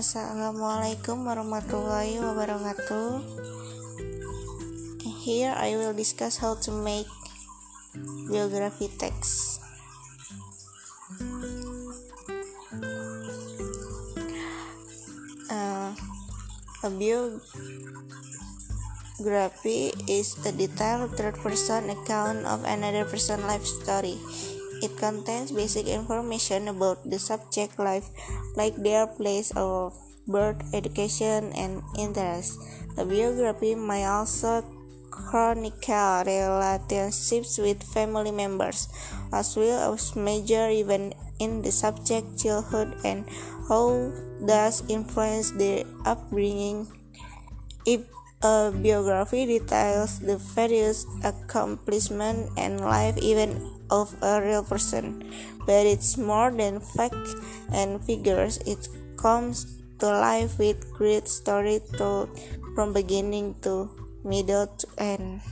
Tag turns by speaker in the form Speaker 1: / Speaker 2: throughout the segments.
Speaker 1: Assalamualaikum warahmatullahi wabarakatuh. Here I will discuss how to make biography text. Uh, a biography is a detailed third-person account of another person's life story. It contains basic information about the subject life, like their place of birth, education, and interests. The biography may also chronicle relationships with family members, as well as major events in the subject childhood and how does influence their upbringing. If a biography details the various accomplishments and life events of a real person, but it's more than facts and figures. It comes to life with great story told from beginning to middle to end.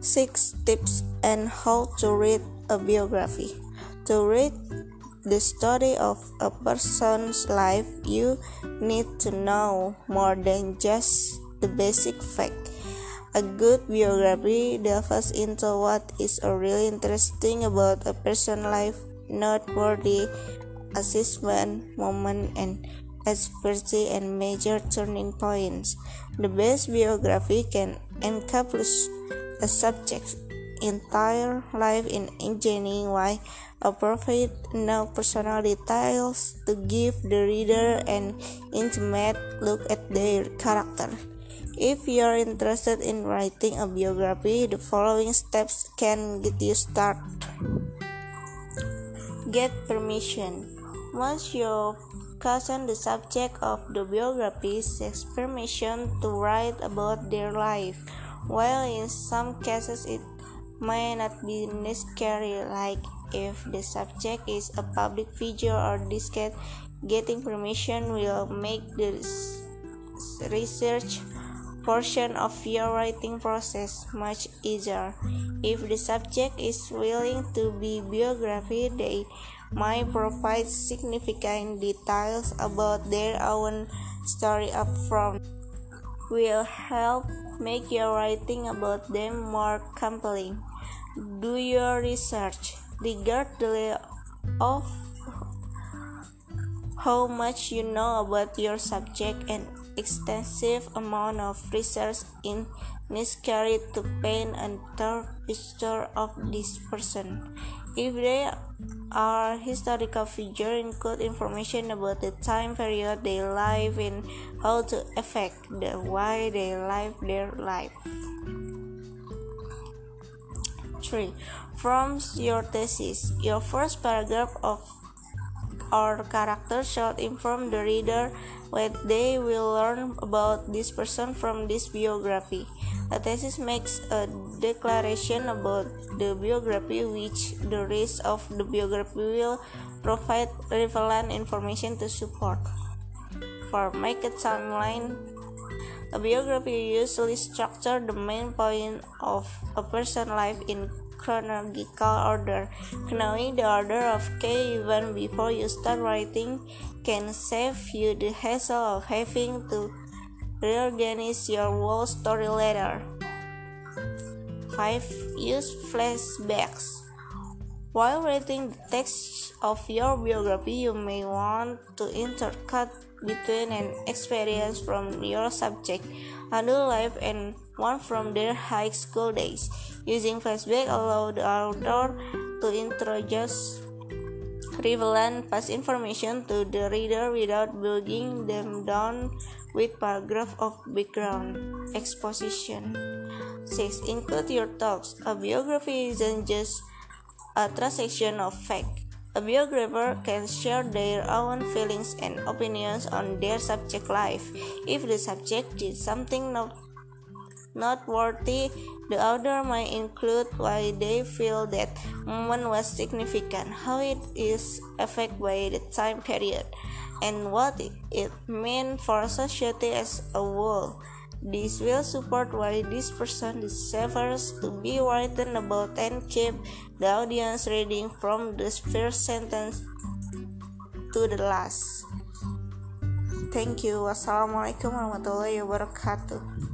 Speaker 1: Six tips and how to read a biography. To read the story of a person's life, you need to know more than just the basic fact. A good biography delves into what is really interesting about a person's life, noteworthy achievement, moment, and adversity and major turning points. The best biography can encompass a subject's entire life in engineering why appropriate no personal details to give the reader an intimate look at their character. If you're interested in writing a biography, the following steps can get you started. Get permission. Once you've chosen the subject of the biography, seek permission to write about their life. While in some cases it may not be necessary, like if the subject is a public figure or discreet, getting permission will make the research portion of your writing process much easier. If the subject is willing to be biography, they might provide significant details about their own story up front. Will help make your writing about them more compelling. Do your research regardless of how much you know about your subject an extensive amount of research is necessary to paint a thorough picture of this person. If they are historical figures, include information about the time period they live in, how to affect the why they live their life. 3. From your thesis, your first paragraph of or character should inform the reader what they will learn about this person from this biography. A thesis makes a declaration about the biography which the rest of the biography will provide relevant information to support. Four make a timeline, a biography usually structures the main point of a person's life in chronological order. Knowing the order of key events before you start writing can save you the hassle of having to reorganize your whole story later. 5. Use flashbacks. While writing the text of your biography, you may want to intercut between an experience from your subject, adult life, and one from their high school days. Using flashback allows the author to introduce relevant past information to the reader without bogging them down with paragraph of background exposition. 6. Include your thoughts. A biography isn't just a transaction of fact. A biographer can share their own feelings and opinions on their subject life. If the subject did something not noteworthy, the author might include why they feel that moment was significant, how it is affected by the time period, and what it meant for society as a whole. This will support why this person deserves to be written about and keep the audience reading from the first sentence to the last. Thank you. Wassalamualaikum warahmatullahi wabarakatuh.